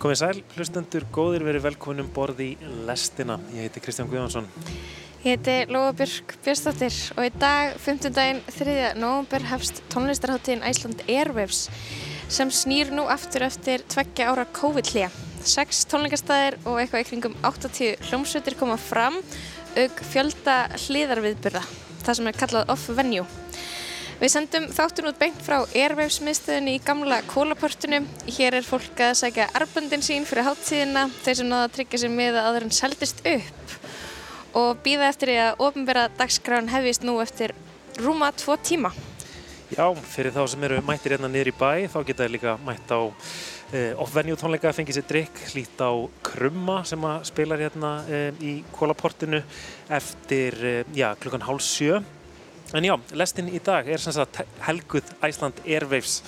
Komið sæl, hlustendur, góðir verið velkominum borð í lestina. Ég heiti Kristján Guðjónsson. Ég heiti Lóa Björk Björnsdóttir og í dag, 15. daginn 3. november, hefst tónlistarháttíðin Æsland Airwaves sem snýr nú aftur eftir tveggja ára COVID-hlýja. Seks tónleikastæðir og eitthvað í kringum 80 hljómsveitir koma fram auk fjölda hliðarviðburða, það sem er kallað off-venue. Við sendum þáttun út beint frá Airwaves miðstöðinni í gamla kólapörtunu. Hér er fólk að sækja arbundin sín fyrir háttíðina, þeir sem náða að tryggja sér með að en seldist upp og býða eftir því að ofinbera dagskráin hefist nú eftir rúma tvo tíma. Já, fyrir þá sem eru mættir hérna niður í bæ, þá geta þið líka mætt á eh, off-venue tónleika, fengið sér drikk, hlýtt á Krumma sem að spilar hérna eh, í kólaportinu eftir, eh, já, klukkan hálf sjö. En já, lestin í dag er sem sagt helguð Æsland Airwaves.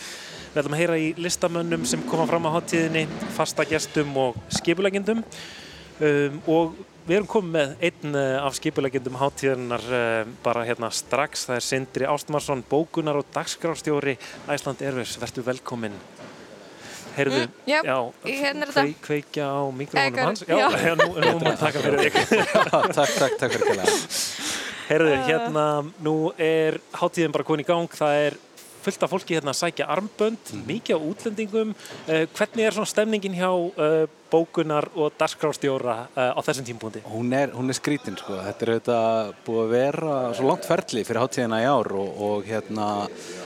Við ætlum að heyra í listamönnum sem koma fram á háttíðinni, fasta gestum og skipulegjendum um, og við erum komið með einn uh, af skipulegjendum háttíðinnar uh, bara hérna strax. Það er Sindri Ástmarsson, bókunar og dagskrárstjóri Æsland Airwaves. Vertu velkominn. Heyrðu, Mm, já, hérna er þetta. kvei, kveikja á mikrofónum hans. Já, já. já. nú, nú má taka fyrir þig. takk, takk, takk fyrir kælega. Heyrðu, hérna, nú er hátíðin bara komin í gang, það er fullt af fólki hérna að sækja armbönd, mikið á útlendingum. Uh, hvernig er svona stemningin hjá uh, bókunar og darskrástjóra uh, á þessum tímpúndi? Hún er, hún er skrítin, sko. Þetta er auðvitað búið að vera svo langt ferli fyrir hátíðina í ár og, og hérna,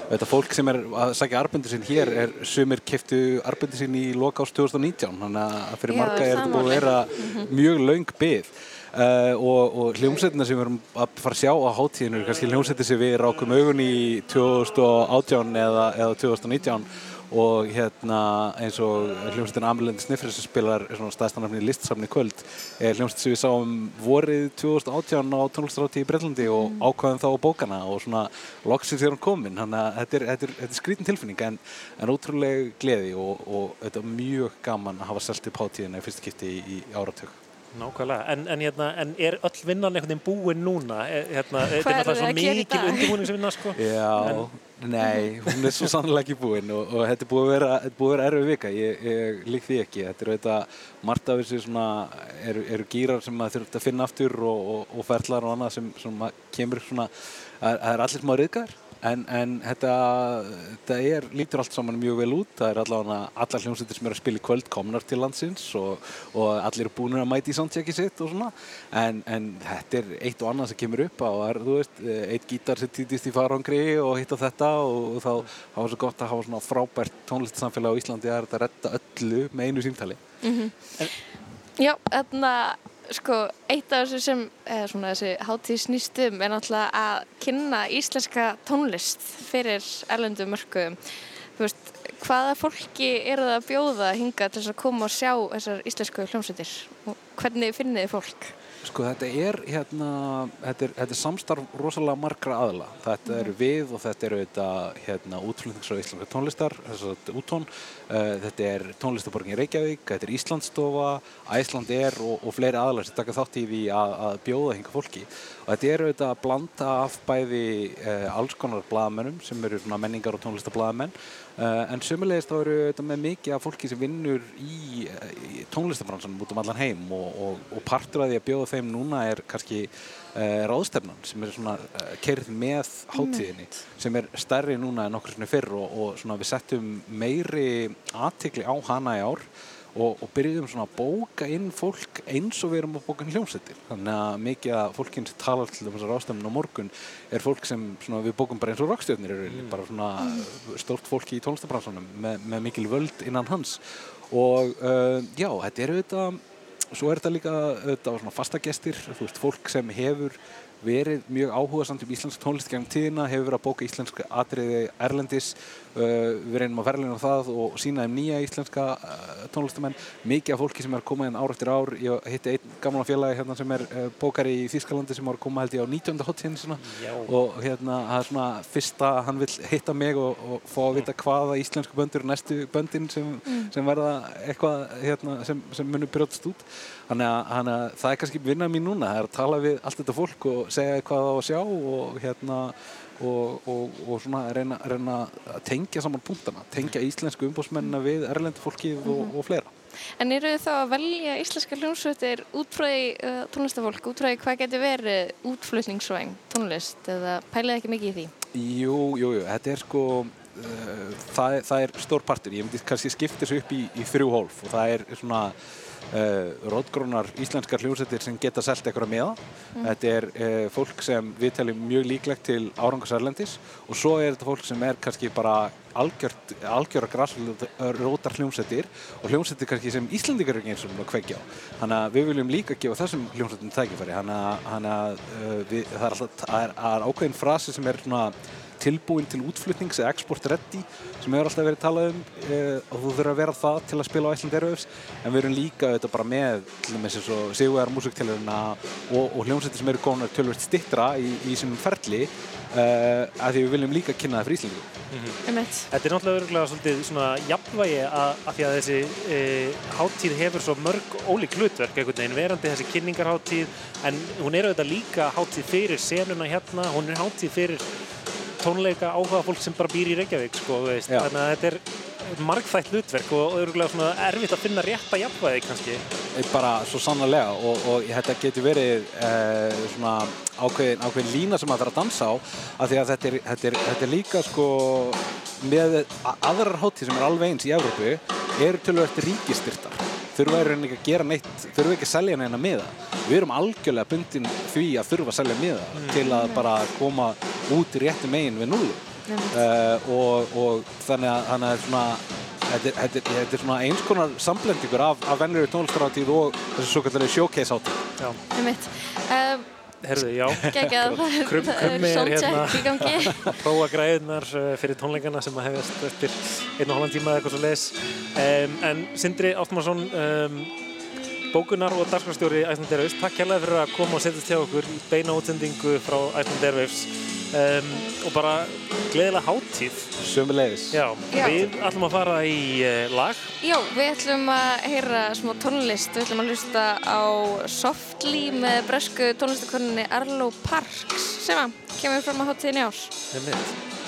auðvitað fólk sem er að sækja arbundir sín hér er sumir keftu arbundir sín í loka ás 2019, þannig að fyrir Já, marga er það þetta búið að vera mjög laung byggð. Uh, og, og hljómsveitina sem við erum að fara að sjá á hátíðinu er kannski hljómsveiti sem við rákum augun í 2018 eða, eða 2019 og hérna eins og hljómsveitin Ameland Sniffers sem spilar svona staðstannafni í listasafni kvöld er hljómsveit sem við sáum vorið 2018 á tónlistarhátti í Breitlandi og ákvaðum þá á bókana og svona loksins er hann komin. Þannig að þetta er, þetta er, þetta er skrítin tilfinning en, en ótrúlega gleði og, og þetta er mjög gaman að hafa selt upp hátíðina í fyrst skipti í, í áratug Nákvæmlega, en, en, hérna, en er öll vinnan einhvern veginn búin núna? Er, hérna, þetta Hvað er náttúrulega þið svo mikil undirbúningsvinna, sko. Já, nei, hún er svo sannlega ekki búinn og, og þetta er búið að vera, þetta er vera erfið vika, ég, ég lík því ekki. Þetta er auðvitað, margt af þessu svona, eru, eru gýrar sem maður þurft að finna aftur og, og, og ferlar og annað sem, sem kemur svona, að það er allir smá riðgar. En, en þetta, þetta er, lítur allt saman mjög vel út. Það er allavega allar hljómsveitir sem eru að spila í kvöld komnar til landsins og, og allir eru búinir að mæti í soundchecki sitt og svona. En, en þetta er eitt og annað sem kemur upp á. Það er, þú veist, eitt gítar sem týtist í farangri og hitt og þetta og, og þá þá er svo gott að hafa svona frábært tónlistsamfélag á Íslandi að þetta redda öllu með einu símtali. Já, þarna, sko, eitt af þessu sem, eða svona þessi hátíð snýstum er náttúrulega að kynna íslenska tónlist fyrir erlendu mörkuðum. Þú veist, hvaða fólki eru það að bjóða hinga til þess að koma og sjá þessar íslensku hljómsveitir? Og hvernig finnið þið fólk? Sko þetta er hérna, þetta er, þetta er samstarf rosalega margra aðla. Þetta eru við og þetta eru þetta hérna útflutningsra íslenska tónlistar, þess að úttón. Uh, þetta er tónlistaborgin Reykjavík, þetta er Íslandsstofa, Æsland er og, og fleiri aðlar sem taka þátt í því að, að bjóða hinga fólki. Og þetta eru þetta blanda af bæði uh, alls konar blaðamennum sem eru menningar og tónlistablaðamenn en sömulegist þá eru þetta með mikið af fólki sem vinnur í, í tónlistabransanum út um allan heim og, og, og partur af því að bjóða þeim núna er kannski uh, ráðstefnan sem er svona uh, kerð með hátíðinni sem er stærri núna en okkur svona fyrr og, og svona við settum meiri aðtikli á hana í ár og, og byrjuðum svona að bóka inn fólk eins og við erum að bóka inn hljómsveitir þannig að mikið að fólkinn sem talar til þessar ástöfnum á morgun er fólk sem svona, við bókum bara eins og rockstjörnir eru mm. bara svona stórt fólki í tónlistabransunum með, með mikil völd innan hans og uh, já, þetta eru þetta svo er þetta líka þetta svona fasta gestir, þú veist, fólk sem hefur verið mjög áhuga samt um íslensk tónlist gegn tíðina, hefur verið að bóka íslensk atriði erlendis við reynum að verðlina það og sína þeim nýja íslenska uh, tónlistamenn mikið af fólki sem er að koma inn ár eftir ár ég hitti einn gamla félagi hérna sem er uh, bókari í Þýskalandi sem var að koma held ég á 19. hotíðin svona Já. og hérna það er svona fyrsta hann vil hitta mig og, og fá að vita hvaða íslensku böndur næstu böndin sem, sem verða eitthvað hérna, sem, sem munur brjótast út þannig að, þannig að það er kannski vinna mín núna það er að tala við allt þetta fólk og segja hvað það á að sjá og hérna og, og, og svona reyna, reyna að tengja saman punktana, tengja íslensku umbósmennina við erlendu fólkið og, og fleira En eru þið þá að velja íslenska hljómsveitir útfröði uh, tónlistafólk, útfröði hvað getur verið útflutningssvæng tónlist eða pælið ekki mikið í því? Jú, jú, jú, þetta er sko, uh, það, það er stór partur. Ég myndi kannski skipta þessu upp í, í þrjú hólf og það er svona rótgrónar íslenskar hljómsveitir sem geta selgt eitthvað með það. Þetta er uh, fólk sem við teljum mjög líklegt til árangarsærlendis og svo er þetta fólk sem er kannski bara algjört, algjöra græsrótar hljómsveitir og hljómsveitir kannski sem Íslandingar er eins og að kveikja á. Þannig að við viljum líka gefa þessum hljómsveitum tækifæri. Þannig að, uh, það er er, er ákveðin frasi sem er svona tilbúin til útflutnings eða export ready sem hefur alltaf verið talað um e, og þú þurfa að vera það til að spila á Iceland Airwaves en við erum líka auðvitað bara með til dæmis eins og Sigurðar músiktilurina og, og hljómsveitir sem eru góðnar tölvöld stittra í, í sínum ferli e, að því við viljum líka kynna það fyrir Íslandingum. Um eitt. Þetta er náttúrulega örgulega svolítið svona jafnvægi að, að því að þessi e, háttíð hefur svo mörg ólík hlutverk einhvern veginn verandi þessi kynningarháttíð en hún er auðvitað líka háttíð fyrir senuna hérna, hún er háttíð fyrir tónleika áhuga fólk sem bara býr í Reykjavík sko, þannig að þetta er margþætt hlutverk og örgulega svona erfitt að finna rétta jafnvægi kannski. Bara svo sannarlega og, og þetta getur verið eh, svona ákveðin, ákveðin lína sem maður þarf að dansa á af því að þetta er, þetta er, þetta er líka sko með aðrar hátíð sem er alveg eins í Evrópu eru tölvöld ríkistyrtar þurfa í rauninni ekki að gera neitt þurfa ekki að selja neina miða. Við erum algjörlega bundin því að þurfa að selja miða til að bara koma út í réttu megin við nullu uh, og, og þannig að, þannig að svona Þetta er, þetta, þetta er svona eins konar samblendingur af, af vennilega tónlistaráttíð og þessu svo kallar showcase áttíð. Já, eitt. Um, herðu, já. Krummi er hérna. soundcheck í gangi. að prófa græðunar uh, fyrir tónleikana sem að hefast eftir einn og halvan tíma eða eitthvað svo leis um, en Sindri Áttmarsson um, bókunar og dagskrafstjóri Iceland Airwaves, takk kærlega fyrir að koma og setjast hjá okkur í beina útsendingu frá Iceland Airwaves um, og bara gleðilega háttíð Já. við ætlum að fara í uh, lag Já, við ætlum að heyra smá tónlist, við ætlum að hlusta á Softly með bresku tónlistakoninni Arlo Parks sem að kemur fram á hátíðin í ár. Einmitt. I'm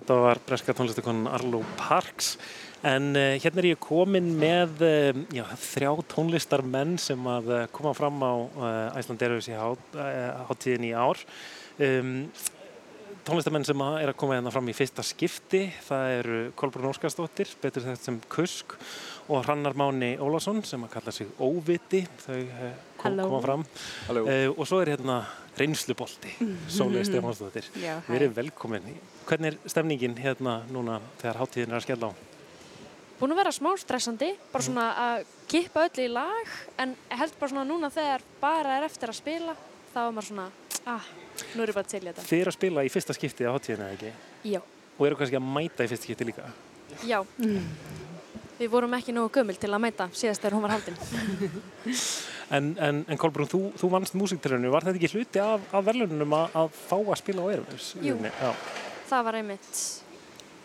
þetta var breska tónlistakonan Arlo Parks en uh, hérna er ég komin með uh, já, þrjá tónlistarmenn sem að uh, koma fram á Æslanderus í hát, háttíðin í ár. Um, tónlistarmenn sem að er að koma hérna fram í fyrsta skipti, það eru Kolbrún Óskarsdóttir, betur þetta sem Kusk og Hrannar Máni Ólásson sem að kalla sig Óviti, þau uh, kom, koma fram. Uh, og svo er hérna reynslubolti, Sólveig Stefánsdóttir. Já, Verið velkomin. Hvernig er stemningin hérna núna þegar háttíðin er að skella á? búin að vera smá stressandi, bara svona að kippa öll í lag, en held bara svona núna þegar bara er eftir að spila, þá er maður svona, ah, nú er ég bara til í þetta. Þið eru að spila í fyrsta skipti á háttíðinu, eða ekki? Já, Og eru kannski að mæta í fyrsta skipti líka? já. Við vorum ekki nógu gömul til að mæta síðast þegar hún var haldin. En, en, en Kolbrún, þú, þú vannst músiktilrauninu, var þetta ekki hluti af, af verðlunum að, að fá að spila á í Jú. Já. Það var einmitt,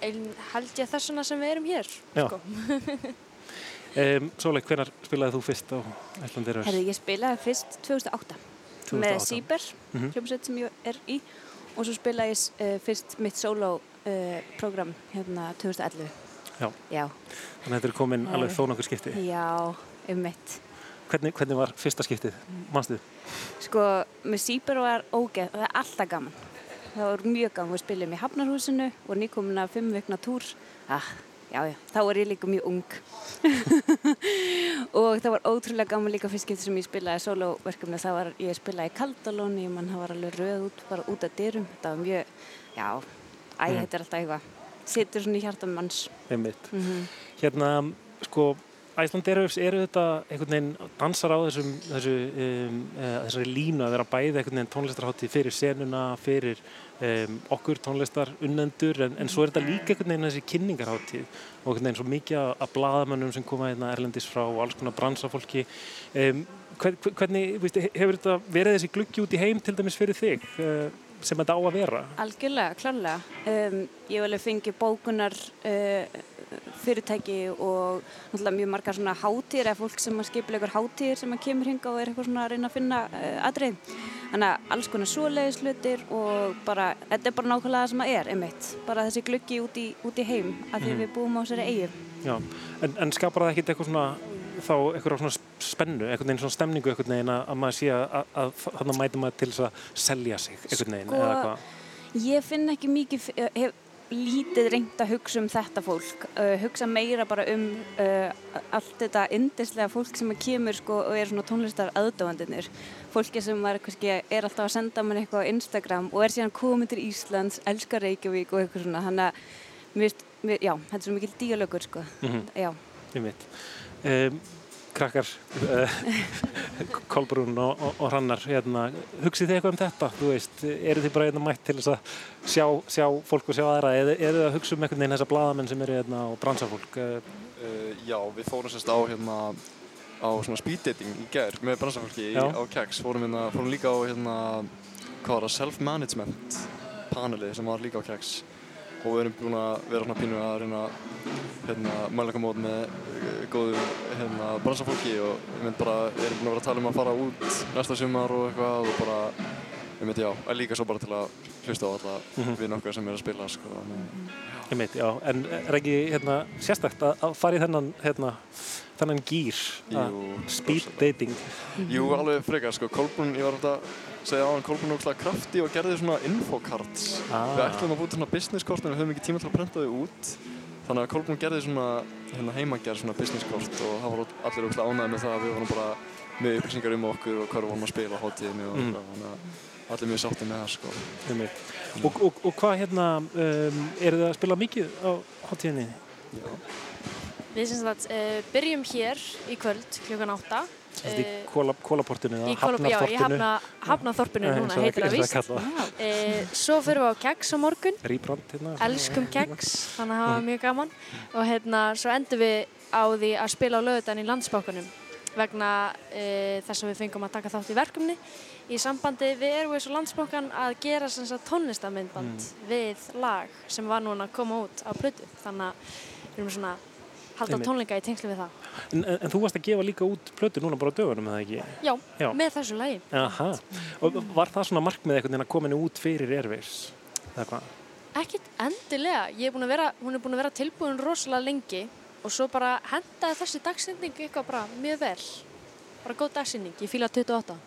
ein, held ég þessuna sem við erum hér. Sko. Um, Sólveig, hvenær spilaði þú fyrst á Æsland Airwaves? Herði, ég spilaði fyrst 2008, 2008. með Sýber, Mhm. hljómsveit sem ég er í og svo spilaði ég uh, fyrst mitt solo uh, program hérna 2011. Já. Já, Þannig að þetta er komin alveg þó nokkur skipti. já, um mitt. Hvernig, hvernig var fyrsta skiptið? Manstu? Sko, með Sýber var ógeð, það er alltaf gaman. Það var mjög gaman, við spilum í Hafnarhúsinu og nýkomin að fimm vikna túr. Ah, já, já, þá var ég líka mjög ung. og það var ótrúlega gaman líka fyrst skipti sem ég spilaði soloverkefni. Það var, ég spilaði í Kaldalóni, mann það var alveg röð út, bara út af dyrum. Þetta var mjög, já, æ, Mm. þetta er alltaf eitthvað. Sittur svona í hjartam manns. Einmitt. Mm Hérna, sko, Æsland Airwaves eru þetta einhvern veginn dansar á þessum, þessu, um, uh, þessari línu að vera bæði einhvern veginn tónlistarhátti fyrir senuna, fyrir um, okkur tónlistar unnendur en, en svo er þetta líka einhvern veginn þessi kynningarhátti og einhvern veginn svo mikið af blaðamönnum sem koma hérna erlendis frá og alls konar bransafólki. Um, hver, hver- hvernig, veist, hefur þetta verið þessi gluggi út í heim til dæmis fyrir þig uh, sem þetta á að vera? Algjörlega, klárlega. Um, ég hef alveg fengið bókunar uh, fyrirtæki og mjög margar svona hátíðir eða fólk sem að skipla ykkur hátíðir sem að kemur hinga og er eitthvað svona að reyna að finna uh, atrið. Þannig að alls konar svoleiðis hlutir og bara, þetta er bara nákvæmlega það sem að er, einmitt. Bara þessi gluggi út í, út í heim af því Mhm. við búum á þessari eigu. Já, en, en skapar það ekkert eitthvað svona þá eitthvað svona spennu, einhvern veginn svona stemningu einhvern veginn að, að maður sé að, að, þannig mæta maður til þess að selja sig einhvern veginn Sko, eða hvað Ég finn ekki mikið, eh, hef lítið reynd að hugsa um þetta fólk, uh, hugsa meira bara um uh, allt þetta yndislega fólk sem kemur sko og er svona tónlistar aðdóðandinir. Fólki sem er, kannski, er alltaf að senda mann eitthvað á Instagram og er síðan komið til Íslands, elskar Reykjavík og eitthvað svona. Þannig að, já, þetta er svo mikil díalögur sko. Mhm. Já. ég veit um, krakkar uh, Kolbrún og, og, og Hrannar hérna, hugsið þið eitthvað um þetta? Þú veist, eru þið bara hérna mætt til þess að sjá, sjá fólk og sjá aðra? Eða eru þið að hugsa um einhvern veginn þessa blaðamenn sem eru hérna og bransafólk uh, Uh, já, við fórum sérst á hérna á svona speed dating í gær með bransafólki í- Já. á KEX. Fórum, hérna, fórum líka á hérna hvað var það, self-management paneli sem var líka á KEX og við erum búin að vera svona pínu að reyna hérna mæleika mót með uh, góðu hérna bransafólki og við myndum bara, erum búin að vera að tala um að fara út næsta sumar og eitthvað og bara við myndum já, en líka svo bara til að hlusta á alla Mhm. við nokkar sem er að spila sko, ég veit, já, en er ekki hérna, sérstakt að, að fara í þennan hérna, þennan gýr að speed dating Jú, alveg frekar, sko, Kolbrún, ég var alltaf að segja á hann Kolbjörn ógslag krafti og gerði svona infocards ah. við ætlum að búta svona business kort en við höfum ekki tíma til að prenta þau út þannig að Kolbjörn gerði svona hérna, heimagerð svona business kort og það var allir ógslag ánæði með það að við varum bara með upplýsingar um okkur og hvað við varum að spila hátíðinni og mm. þannig að allir mjög sátti með það sko. um, og, og, og hvað hérna um, er það að spila mikið á hátíðinni? Já. Við synsum að uh, eh, byrjum hér í kvöld klukkan 8 í Eh, kóla, kólaportinu eða Kólup, já, hafnarþorpinu? hafna, hafnaþorpinu Eh, núna, heitir það víst. E, svo fyrir við á keks á morgun, Rýbrand hérna. elskum keks, þannig að það var mjög gaman. Og hérna, svo endum við á því að spila á lögutan í landsbákunum vegna e, þess að við fengum að taka þátt í verkefni í sambandi við Airways og landsbókan að gera tónlistamindband við lag sem var núna að koma út á plötu. Þannig að við erum svona halda Einmitt. tónleika í tengslu við það. En, en, en þú varst að gefa líka út plötu núna bara á dögunum, eða ekki? Já, Já. með þessu lagi. Aha. Og var það svona markmið einhvern veginn að henni út fyrir Airways? Eða hvað? Ekkert endilega. Ég er búin að vera, hún er búin að vera tilbúin rosalega lengi og svo bara hendaði þessi dagsending eitthvað bara mjög vel. Bara góð dagsending. Ég fíla 28.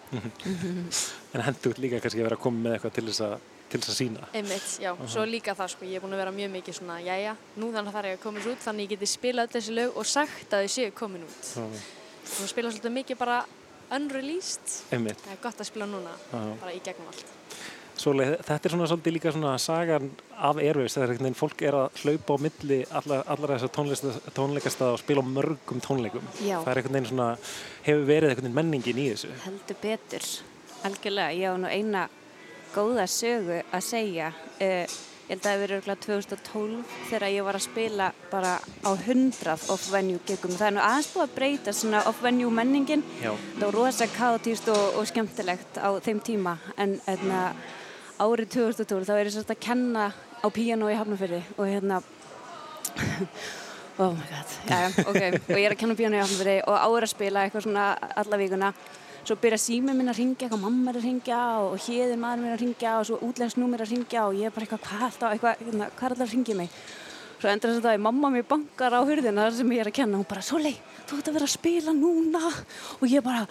En hendur líka kannski að vera að koma með eitthvað til þess að, til þess að sína. Einmitt, já. Svo líka það sko. Ég er búin að vera mjög mikið svona, jæja, nú þannig þarf ég að komast út þannig ég geti spilað öll þessi lög og sagt að þau séu komin út. Og það spila svolítið mikið bara unreleased. Einmitt. Það er gott að spila núna, Já. bara í gegnum allt. Svoleið, þetta er svona svolítið líka svona sagan af Airwaves, það er einhvern veginn fólk er að hlaupa á milli allar, allar þessar tónleikastað og spila á mörgum tónleikum. Já. Það er einhvern veginn svona, hefur verið einhvern veginn menningin í þessu. Heldur betur, algjörlega. Ég á nú eina góða sögu að segja. Uh, ég held að það hefur verið örugglega 2012 þegar ég var að spila bara á 100 off-venue gigum. Það er nú aðeins búið að breyta svona off-venue menningin. Já. Það var rosa kaotíst og, og skemmtilegt á þeim tíma. En hérna, árið 2012 þá er ég svolítið að kenna á píano í Hafnarfyrði og hérna oh my god, já, ok og ég er að kenna píano í Hafnarfyrði og áður að spila eitthvað svona alla vikuna svo byrja símið minn að ringja, eitthvað mamma er að ringja og hérðin maður minn að ringja og svo útlensnúmer að ringja og ég er bara eitthvað hvað alltaf, eitthvað, hérna, hvað alltaf að ringja mig? Svo endur þess að það er mamma mér bankar á hurðina þar sem ég er að kenna, hún bara Sólei, þú ert að vera að spila núna. Og ég bara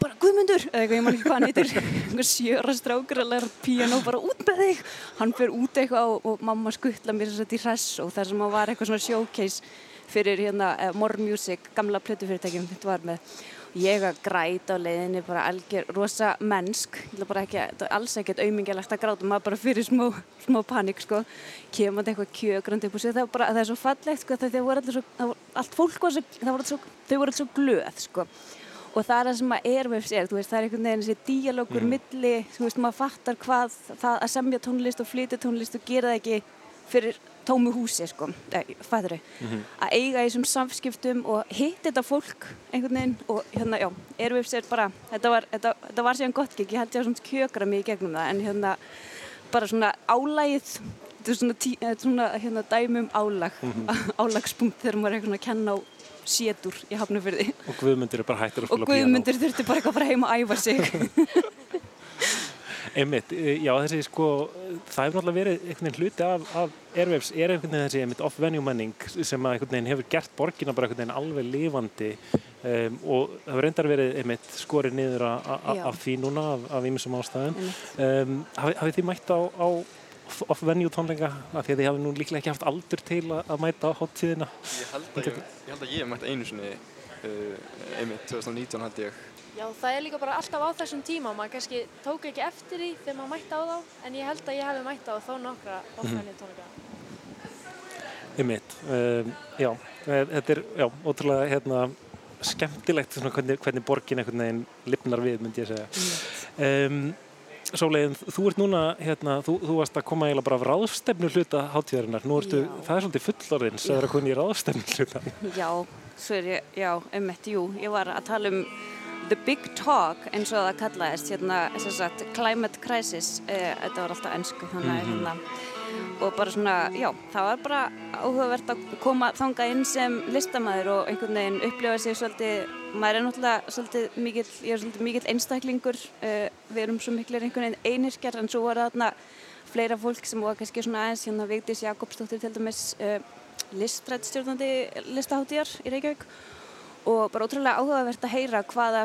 bara Guðmundur, eða eitthvað, ég man ekki hvað hann heitir. Einhver sjöra strákur að læra píano bara út með þig, hann fyrir út eitthvað og, og mamma skuttla mér þess að í hress og þar sem hann var eitthvað svona showcase fyrir hérna uh, More Music, gamla plötufyrirtækjum þetta var með ég að græta á leiðinni bara algjör rosa mennsk. Ekki, alls ekkert aumingjálegt að gráta maður bara fyrir smá, smá panik sko. Kemur þetta eitthvað kjögrandi upp og sér það, það er svo fallegt sko þau voru allir svo, það var, allt fólk var svo, það voru svo þau voru allir svo glöð sko. Og það er það sem að Airwaves er, veist, það er einhvern veginn þessi díalógur milli, þú veist, maður fattar hvað það að semja tónlist og flytja tónlist og gera það ekki fyrir tómu húsi, sko, eh, fattur þau að eiga í þessum samskiptum og hitt þetta fólk einhvern veginn og hérna, já, Airwaves er bara þetta var, þetta, þetta var síðan gott gig, ég held ég að svona kjökra mig í gegnum það, en hérna bara svona álægið þetta er svona, tí, er svona hérna, dæmi um álag. Álagspunkt þegar maður er eitthvað svona að kenna á sétur í hafnafyrði Og Guðmundur er bara hættur að og spila Guðmundur þurfti bara eitthvað að fara heim og æfa sig Einmitt, eh, já þessi sko, það hefur náttúrulega verið einhvern veginn hluti af, af Airwaves er einhvern veginn þessi einmitt off-venue menning sem að einhvern veginn hefur gert borgina bara einhvern veginn alveg lifandi um, og það hefur reyndar verið einmitt skorið niður af því núna af, af ímessum ástæðum. Einmitt. Um, hafið, þið mætt á, á off- off-venue tónleika af því að þið hafið nú líklega ekki haft aldur til að, að mæta á hottíðina? Ég held að ég, ég, held að ég hef mætt einu sinni, uh, einmitt 2019 held ég. Já, það er líka bara alltaf á þessum tíma. Maður kannski tók ekki eftir því þegar maður mætti á þá, en ég held að ég hefði mætti á þó nokkra offenni tónleika. Einmitt, um, já, eh, þetta er já, ótrúlega hérna, skemmtilegt svona, hvernig, hvernig borgin einhvern veginn lifnar við, myndi ég segja. Um, Sólegin, þú ert núna, hérna, þú, þú varst að koma eiginlega bara af ráðstefnu hluta hátíðarinnar. Nú ertu, Já. það er svolítið fullorðins að vera að koma í ráðstefnu hluta. Já, svo er ég, já, einmitt, jú, ég var að tala um The Big Talk eins og það kallaðist, hérna, sagt, Climate Crisis, eh, þetta var alltaf ennsku, þannig að, hérna, og bara svona, já, það var bara áhugavert að koma þangað inn sem listamæður og einhvern veginn upplifa sig svolítið, maður er náttúrulega svolítið mikill, ég er svolítið mikill einstaklingur, uh, við erum svo miklir einhvern veginn einirkjar, en svo var þarna fleira fólk sem var kannski svona aðeins, hérna Vigdís Jakobsdóttir til dæmis, uh, listrættstjórnandi listaháttíðar í Reykjavík og bara ótrúlega áhugavert að heyra hvaða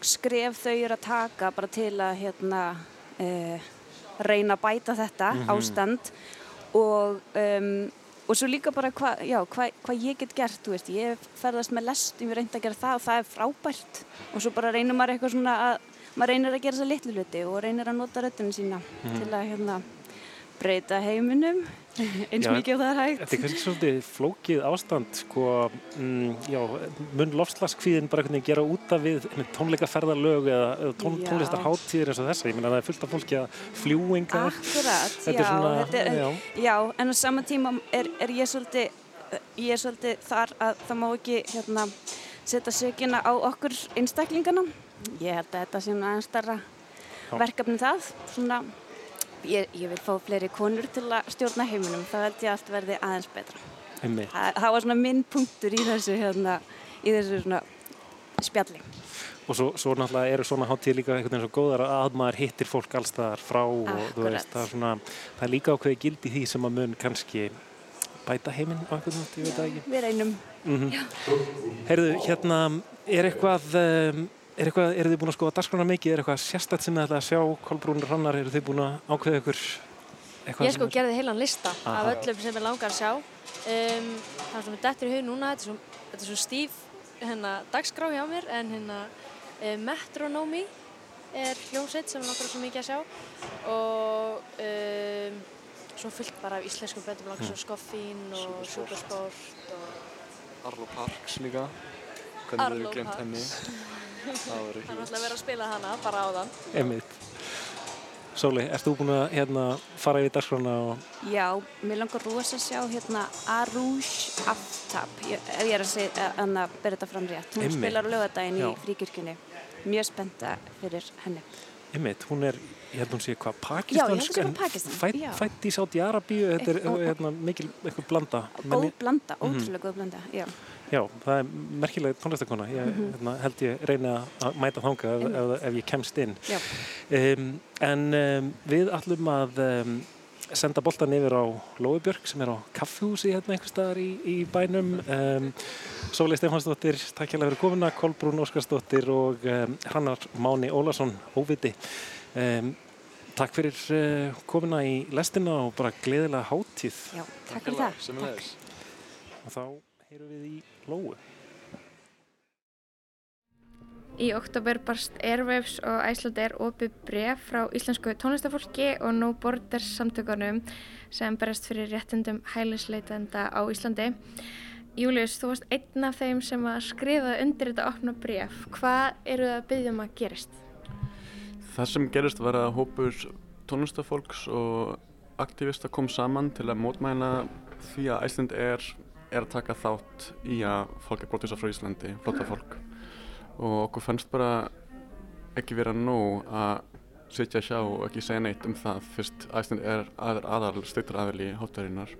skref þau eru að taka bara til að hérna uh, reyna að bæta þetta ástand. Og um, og svo líka bara hvað hva, hva ég get gert, veist, ég ferðast með lest, ég reyndi að gera það og það er frábært. Og svo bara reynir maður eitthvað svona að maður reynir að gera þessa litlu hluti og reynir að nota röttinu sína til að hérna breyta heiminum eins mikið það er hægt Þetta er kannski svolítið flókið ástand, sko, mm, já, mun lofslagskvíðin bara einhvern veginn gera út af við einmitt tónleikaferðalög eða, tón, tónlistarháttíðir eins og þessa. Ég meina það er fullt af fólki að fljúingar. Akkurat, já, svona- er, já. já, en á sama tíma er, er ég svolítið ég er svolítið þar að það má ekki hérna, setja sökina á okkur einstaklingana ég held að þetta sé aðeins starra verkefni en það svona, ég, ég vil fá fleiri konur til að stjórna heiminum, það held ég allt verði aðeins betra Einmitt. það, var svona minn punktur í þessu hérna, í þessu svona spjalli og svo, svo náttúrulega eru svona hátíð líka einhvern veginn svo góðar að maður hittir fólk allstaðar frá og þú veist, það er svona, það er líka ákveði gildi því sem að mun kannski bæta heiminn á einhvern veginn, ég veit það ekki. Við reynum. Heyrðu, hérna, er eitthvað, um, er eitthvað, eru þið búin að skoða dagskrána mikið, er eitthvað sérstætt sem þið ætla að sjá, Kolbrún Rannar, eru þið búin að ákveða ykkur eitthvað Ég sko er- gerði heilan lista Aha. af öllum sem ég langar að sjá. Um, það sem er dettur í hug núna, þetta er svo, þetta er svo stíf hérna, dagskrá hjá mér, en hérna uh, Metronomy er hljómsveit sem ég langar svo mikið að sjá og um, svo fullt bara af íslenskum böndum langar svo Skoffín og Supersport og Arlo Parks líka. Hvernig Arlo Parks. Það er alltaf verið að spila hana bara á þann. Einmitt. Sóli, ert þú búin að hérna, fara yfir dagskrána og Já, mér langar rosa að sjá hérna Arouche Aftab, ég, ef ég er að segja, en að bera þetta fram rétt. Hún Einmitt. spilar á lögadaginn í fríkirkjunni. Mjög spennta fyrir henni. Einmitt, hún er, ég held hún sé hvað, Já, ég held hún pakistansk, sé en Pakistan, fætt, í Sáti Arabíu, þetta er hérna, mikil eitthvað blanda. Góð blanda, Mhm. ótrúlega góð blanda, já. Já, það er merkileg tónlistakona, ég Mhm. hérna, held ég reyna að mæta þanga ef, ef, ef ég kemst inn. Um, en um, við ætlum að um, senda boltan yfir á Lóibjörg sem er á kaffihúsi hérna einhvers staðar í, í bænum. Um, Sólei Stefansdóttir, takk hérlega fyrir komuna, Kolbrún Óskarsdóttir og um, Hrannar Máni Ólason, óviti. Um, takk fyrir uh, komuna í lestina og bara gleðilega hátíð. Já, takk fyrir það. Sem heyrum við í Lóu. Í oktober barst Airwaves og Æsland er opið bref frá íslensku tónlistafólki og No Borders samtökunum sem berast fyrir réttindum hælisleitenda á Íslandi. Július, þú varst einn af þeim sem að skrifa undir þetta opna bref. Hvað eru það að byggja um að gerist? Það sem gerist var að hópur tónlistafólks og aktivista kom saman til að mótmæla því að Æsland er, er að taka þátt í að fólk er brotusa frá Íslandi, flotta fólk. Og okkur fannst bara ekki vera nóg að sitja hjá og ekki segja neitt um það. Fyrst Æsland er aðal, aðal styrtar aðal í háttarinnar.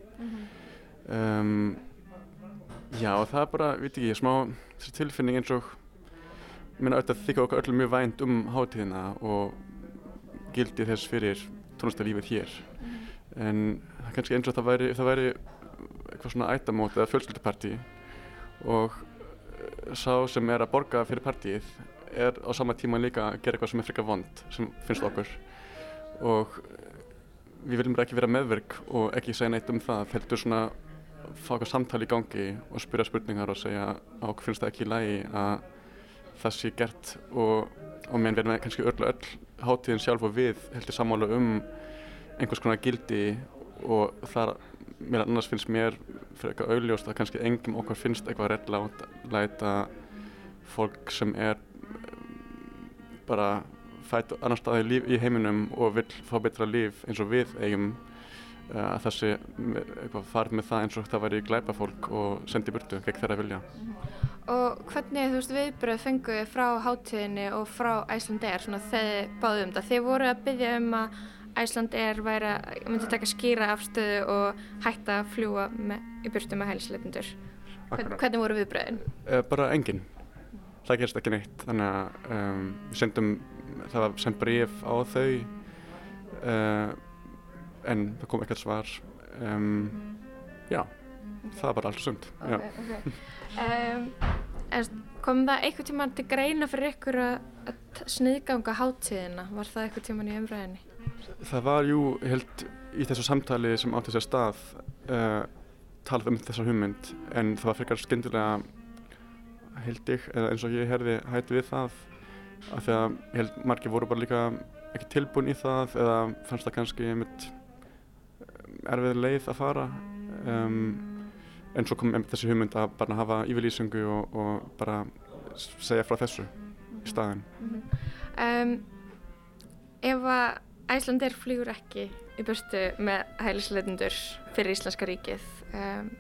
um, já, og það er bara, veit ekki, smá tilfinning eins og minna auðvitað þykja okkur öllum mjög vænt um hátíðina og gildi þess fyrir tónlistarlífið hér. En það er kannski eins og það væri, það væri eitthvað svona ættamót eða fjölskyldupartí og eh, sá sem er að borga fyrir partíið er á sama tíma líka að gera eitthvað sem er frekar vond sem finnst okkur. Og eh, við viljum ekki vera meðverk og ekki segja neitt um það heldur svona fá eitthvað samtali í gangi og spyrja spurningar og segja okkur finnst það ekki í lagi að það sé gert? Og, og meðan við erum kannski öll, öll hátíðin sjálf og við heldur sammála um einhvers konar gildi og þar mér annars finnst mér fyrir eitthvað augljóst að kannski engum okkar finnst eitthvað réttlátt að læta fólk sem er eh, bara fætt annar staði líf, í heiminum og vill fá betra líf eins og við eigum eh, að þessi farið með það eins og það væri glæpa fólk og sendi burtu gegn þeirra vilja. Og hvernig, þú veist, viðbröð fenguðu frá hátíðinni og frá Æsland Air, svona þegar báðu um það. Þið voru að byggja um að Æsland Air væri að, myndi taka skýra afstöðu og hætta að fljúa í burtu með hælisleitundur. Hvernig voru viðbröðin? Uh, bara engin. Það gerist ekki neitt. Þannig að um, við sendum, það var sendt bríf á þau uh, en það kom ekkert svar. Um, já, það var allt sund. Já. ok. Um, kom það einhvern tímann til greina fyrir ykkur að, sniðganga hátíðina? Var það einhvern tímann í umræðinni? Það var jú, ég held, í þessu samtali sem átti sér stað uh, talað um þessa hugmynd en það var frekar skyndilega held ég, eins og ég herði hætti við það af því að ég held margir voru bara líka ekki tilbúin í það eða fannst það kannski einmitt erfið leið að fara um, en svo kom einmitt þessi hugmynd að bara hafa yfirlýsingu og, og bara segja frá þessu í staðinn. Um, ef að Æslandir flýgur ekki í burtu með hælisleitundur fyrir Íslenska ríkið, um,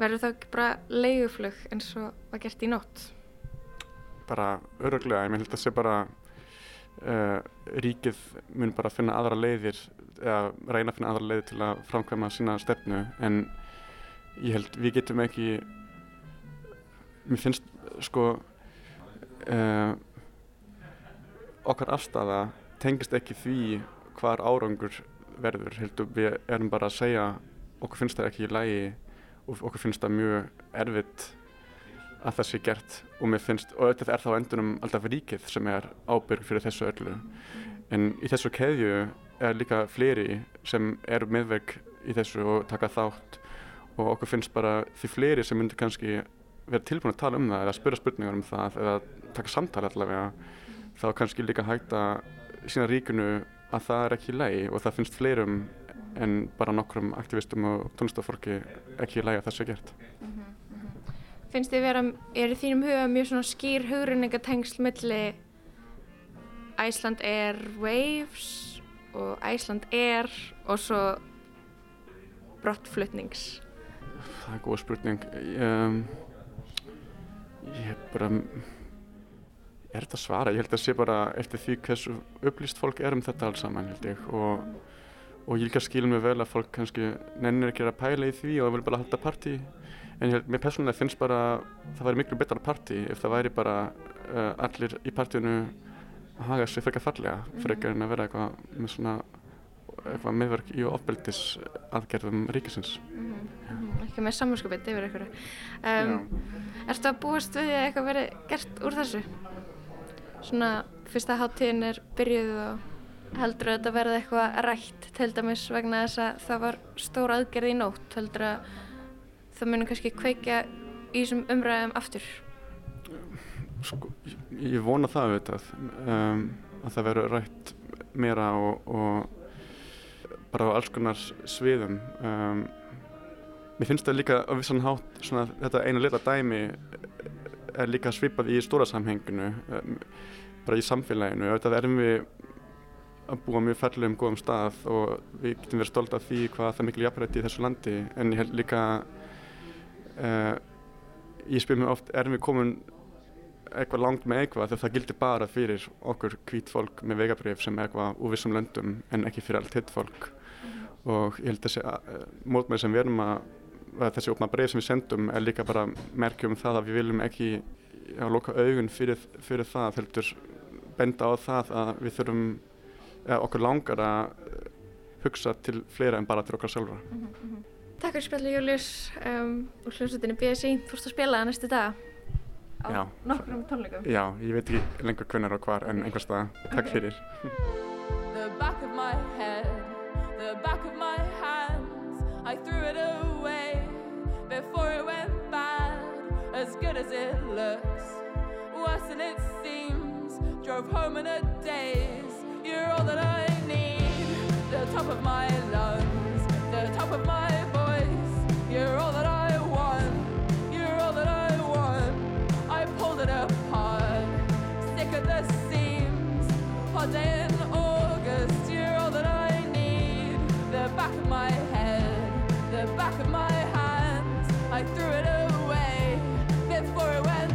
verður þá ekki bara leiguflug eins og var gert í nótt? bara öruglega, ég held að sé bara uh, ríkið mun bara finna aðra leiðir eða reyna að finna aðra leiðir til að framkvæma sína stefnu en ég held við getum ekki mér finnst sko uh, okkar afstæða tengist ekki því hvar árangur verður heldur við erum bara að segja okkur finnst það ekki í lægi og okkur finnst það mjög erfitt að það sé gert og mér finnst, og auðvitað er þá á endunum alltaf ríkið sem er ábyrg fyrir þessu öllu. En í þessu keðju er líka fleiri sem eru meðverk í þessu og taka þátt og okkur finnst bara því fleiri sem myndir kannski vera tilbúin að tala um það eða spura spurningar um það eða taka samtala allavega þá kannski líka hægt að sína ríkinu að það er ekki í lagi og það finnst fleirum en bara nokkrum aktivistum og tónlistafólki ekki í lagi að það sé gert. Finnst þið vera, er í þínum huga mjög svona skýr hugrenningatengsl milli Iceland Airwaves og Iceland Air og svo brottflutnings? Það er góð spurning. Um, ég er bara, er þetta svara, ég held að sé bara eftir því hversu upplýst fólk er um þetta alls saman held ég. Og, og ég líka skilum mig vel að fólk kannski nennir ekki að pæla í því og vil bara halda partí. En ég held, mér persónulega finnst bara það væri miklu betra partí ef það væri bara uh, allir í partíinu að haga sig frekar fallega frekar en að vera eitthvað með svona eitthvað meðverk í ofbeldis aðgerðum ríkisins. Ekki með samvinskupið yfir ykkur. Um, ertu að búast við eitthvað verið gert úr þessu? Svona fyrsta háttíðin er byrjuð og heldur að þetta verði eitthvað rætt til dæmis vegna þess að það var stór aðgerð í nótt heldur að það munum kannski kveikja í þessum umræðum aftur. Sko, ég, vona það auðvitað um, að það verður rætt meira og, og bara á alls konar sviðum. Um, mér finnst það líka á vissan hátt svona, þetta einu leta dæmi er líka svipað í stóra samhenginu um, bara í samfélaginu. Auðvitað erum við að búa mjög færlegum góðum stað og við getum verið stolt af því hvað það er mikil jafnrætti í þessu landi. En ég held líka uh, ég spyr mér oft erum við komin eitthvað langt með eitthvað þegar það gildir bara fyrir okkur hvít fólk með vegabrif sem eitthvað úr vissum löndum en ekki fyrir allt hitt fólk? Og ég held þessi mótmæli sem við erum að þessi opna bref sem við sendum er líka bara merkjum það að við viljum ekki já, loka augun fyrir, fyrir það heldur benda á það að við þurfum ja, okkur langar að hugsa til fleira en bara til okkar sjálfra Takk fyrir spjallu Július um, og hljómsveitinni BSI ert að spila það næstu dag á Já. nokkrum tónleikum Já, ég veit ekki lengur hvenær og hvar en einhver stað. Takk fyrir. the back of my head, the back of my hands. I threw it away before it went bad. As good as it looks, worse than it seems. Drove home in a daze. You're all that I need. The top of my lungs, the top of my voice. You're all that I want. You're all that I want. I pulled it apart, sick at the seams. Hot day back of my hands. I threw it away before it went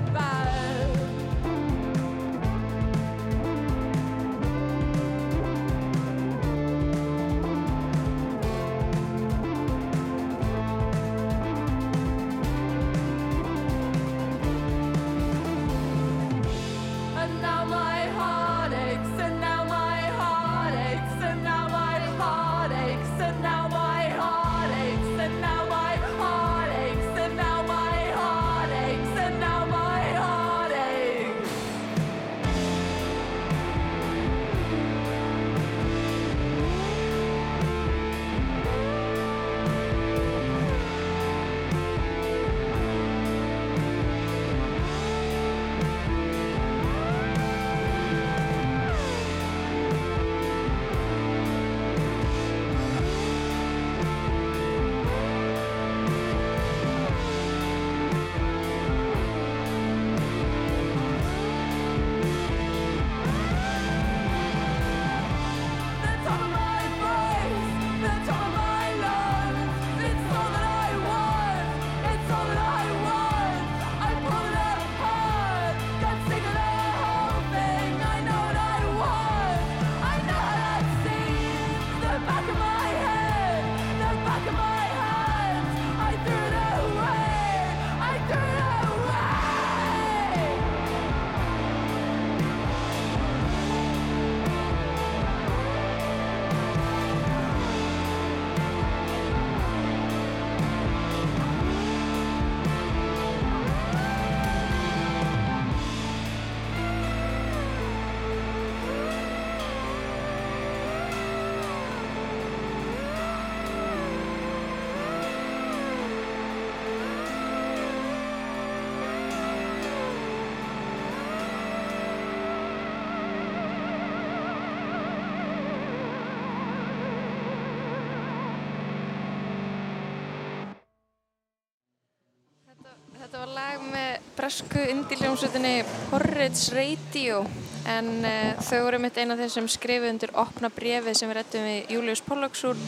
bresku indiljómsutinni Porridge Radio en uh, þau voru mitt eina af þeim sem skrifuð undir opna brefið sem við rettum við Július Pollux úr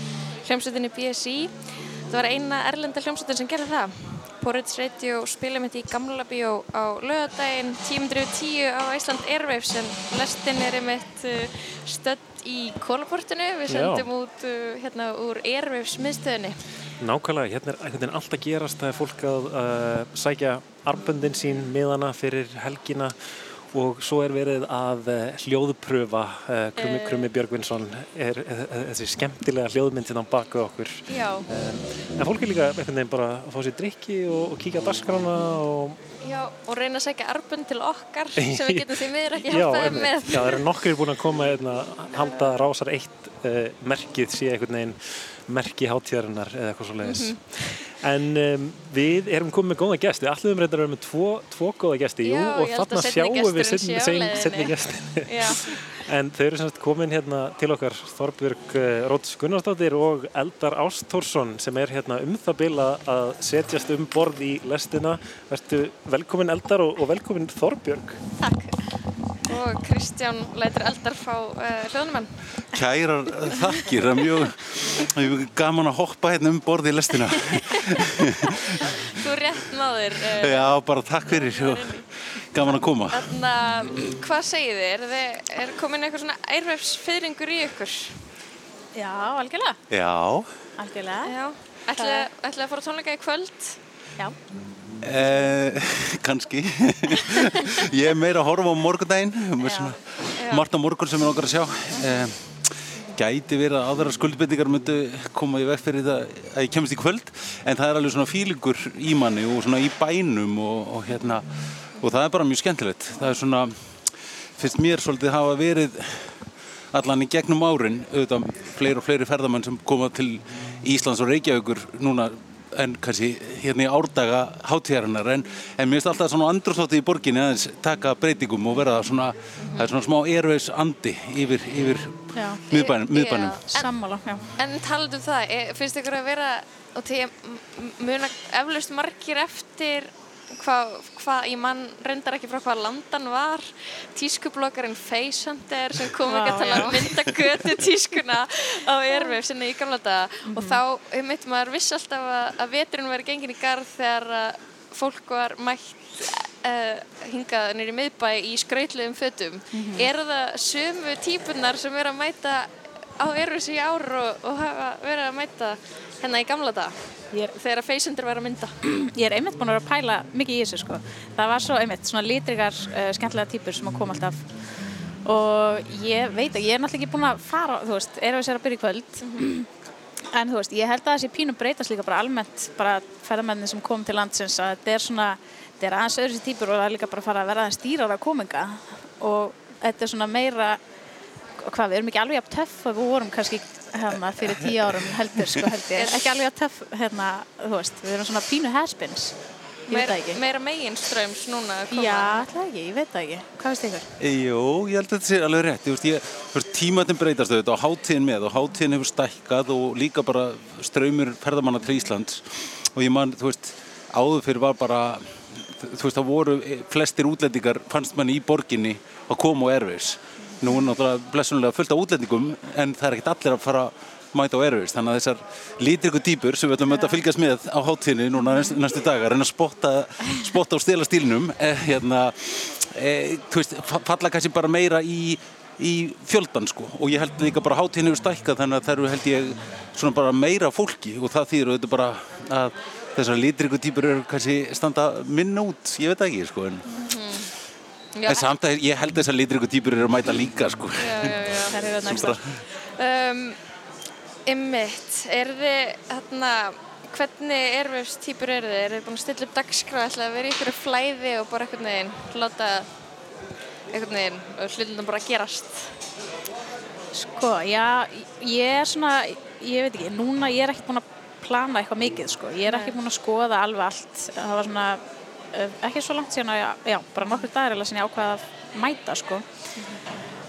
hljómsutinni BSI. Það var eina erlenda hljómsutin sem gerði það. Porridge Radio spila mitt í Gamla bíó á lögadaginn 10.10 á Ísland Airwaves en lestin er mitt uh, stödd í kólaportinu. Við Já. sendum út uh, hérna úr Airwaves miðstöðinni. Nákvæmlega, hérna er einhvern veginn allt að gerast, það er fólk að uh, sækja armböndin sín miðana fyrir helgina og svo er verið að uh, hljóðpröfa uh, Krummi, Eh. Krummi Björgvinsson er uh, þessi skemmtilega hljóðmyndin á baku okkur. Já. En fólk er líka einhvern veginn bara að fá sér drikki og, og kíkja á dagskrána og Já, og reyna að segja arbund til okkar sem við getum því miður ekki einmitt. með. Já, það eru nokkur búin að koma hérna, að halda rásar eitt uh, merkið sé einhvern veginn merki hátíðarinnar eða eitthvað svo leiðis. Mhm. En um, við erum komið með góða gesti, allir um reyndar að vera með tvo, tvo góða gesti, jú, Já, og held að þarna sjáum við setni. Já. En þau eru semst komin hérna til okkar Þorbjörg uh, Róts Gunnarsdóttir og Eldar Ástórsson sem er hérna um það bil að setjast um borð í lestina. Vertu velkomin Eldar og, og velkomin Þorbjörg. Og Kristján lætur eldar fá uh, hljóðnumenn. Kærar þakkir, það er mjög, mjög gaman að hoppa hérna um borði í lestina. Þú rétt náður. Uh, Já, bara takk fyrir og gaman að koma. Þannig að, hvað segið þið? Er, er komin eitthvað svona ærvefsfyrringur í ykkur? Já, algjörlega. Já, Algjörlega. Já. Ætlaði að fara á tónleika í kvöld? Já. Eh, kannski. Ég er meira að horfa á morgundaginn, margt á morgun sem er okkar að sjá. Eh, gæti verið að aðra skuldbendingar myndu koma í veg fyrir það að ég kemst í kvöld en það er alveg svona fílingur í manni og svona í bænum og, og hérna og það er bara mjög skemmtilegt það er svona, finnst mér svolítið hafa verið allan í gegnum árin auðvitað fleiri og fleiri ferðamenn sem koma til Íslands og Reykjavíkur núna en kannski hérna í árdaga hátíðarinnar en, en mér finnst alltaf svona andrústátti í borginni aðeins taka breytingum og vera svona, það er svona smá erveis andi yfir, yfir miðbænum, miðbænum. Sammála, já. En talað um það, finnst ykkur að vera, og því að muna eflaust margir eftir hvað, hva, ég mann reyndar ekki frá hvað landan var, tískublokkarinn Facehunter sem kom ekki að tala um mynda götu tískuna á Airwave sinni í gamla daga. Og þá, einmitt, maður vissi alltaf að, að veturinn verið gengin í garð þegar að fólk var mætt uh, hingað nýri miðbæ í skrautlegum fötum. Eru það sömu típunar sem eru að mæta á Airwaves í ár og, og hafa verið að mæta hérna í gamla daga? Ég er, Þegar að Facehunter var að mynda. ég er einmitt búin að vera að pæla mikið í þessu, sko. Það var svo einmitt svona litrigar, uh, skemmtilega típur sem að koma alltaf og ég veit að ég er náttúrulega ekki búin að fara, þú veist, er að að byrja í kvöld en þú veist, ég held að þessi pínu breytast líka bara almennt bara ferðamenni sem kom til landsins að þetta er svona, þetta er aðeins öðru sér típur og það er líka bara að fara að vera aðeins dýrar að kominga og þetta er svona meira hvað, við erum ekki alveg jafn töff og við vorum kannski hérna fyrir tíu árum heldur, sko held ég, ekki alveg jafn töff hérna, þú veist, við erum svona pínu haspins ég veit Meira, það ekki meira meginströms núna að koma. Já, alltaf ekki, ég veit það ekki, hvað veist ykkur? Jú, ég held að þetta sé alveg rétt. Ég, veist, ég, þú veist, tímatin breytast auðvitað og hátíðin með og hátíðin hefur stækkað og líka bara ströymur ferðamanna til Íslands og ég man, þú veist, áður fyrir var bara, þú veist, það voru flestir útlendingar, fannst manni í borginni að koma á Airways. Nú er náttúrulega blessunlega fullt af útlendingum en það er ekkert allir að fara mæta á Airways. Þannig að þessar lítriku týpur sem við ætlum að fylgjast með á hátíðinni núna næstu, dagar en að spotta, spotta og stela stílnum, eh, hérna, eh, veist, fa- falla kannski bara meira í, í fjöldan sko. Og ég held líka bara hátíðin hefur stækkað þannig að það eru held ég meira fólki. Og það þýður auðvitað bara að þessar lítriku týpur eru kannski standa minna út, ég veit ekki sko en, en samt að ég held þessar lítriku týpur eru að mæta líka sko já, já, já. Það eru Sem næsta. Um, Ymmitt, er þið, hérna, hvernig erfjöfs týpur eru þið? Er þið búin að stilla upp dagskrá, ætlaði að vera ykkur flæði og bara einhvern veginn, láta einhvern veginn og hlutum bara að gerast? Sko, já, ég er svona, ég veit ekki, núna ég er ekki búin að plana eitthvað mikið, sko. Ég er ekki búin að skoða alveg allt. Það var svona, ekki svo langt síðan að, já, bara nokkur dagar eða sem ég ákvaða að mæta, sko.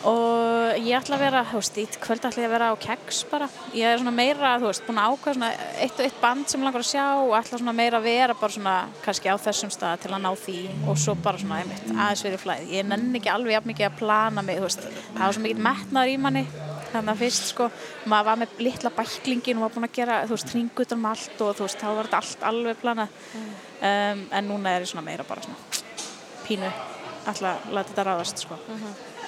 Og ég ætla að vera, þú veist, í kvöld ætla ég að vera á keks bara. Ég er svona meira, þú veist, búin að ákveða svona eitt og eitt band sem langar að sjá og ætla svona meira að vera bara svona kannski á þessum stað til að ná því og svo bara svona einmitt aðeins verið flæð. Ég nenni ekki alveg jafn mikið að plana mig, þú veist, það var svo mikið metnaður í manni þannig að fyrst sko, maður var með litla bæklingin og var búin að gera, þú veist, hringutan um allt og þú veist, þá var þetta allt alveg planað. Um, en núna er ég svona meira bara svona pínu, ætla að þetta ráðast sko.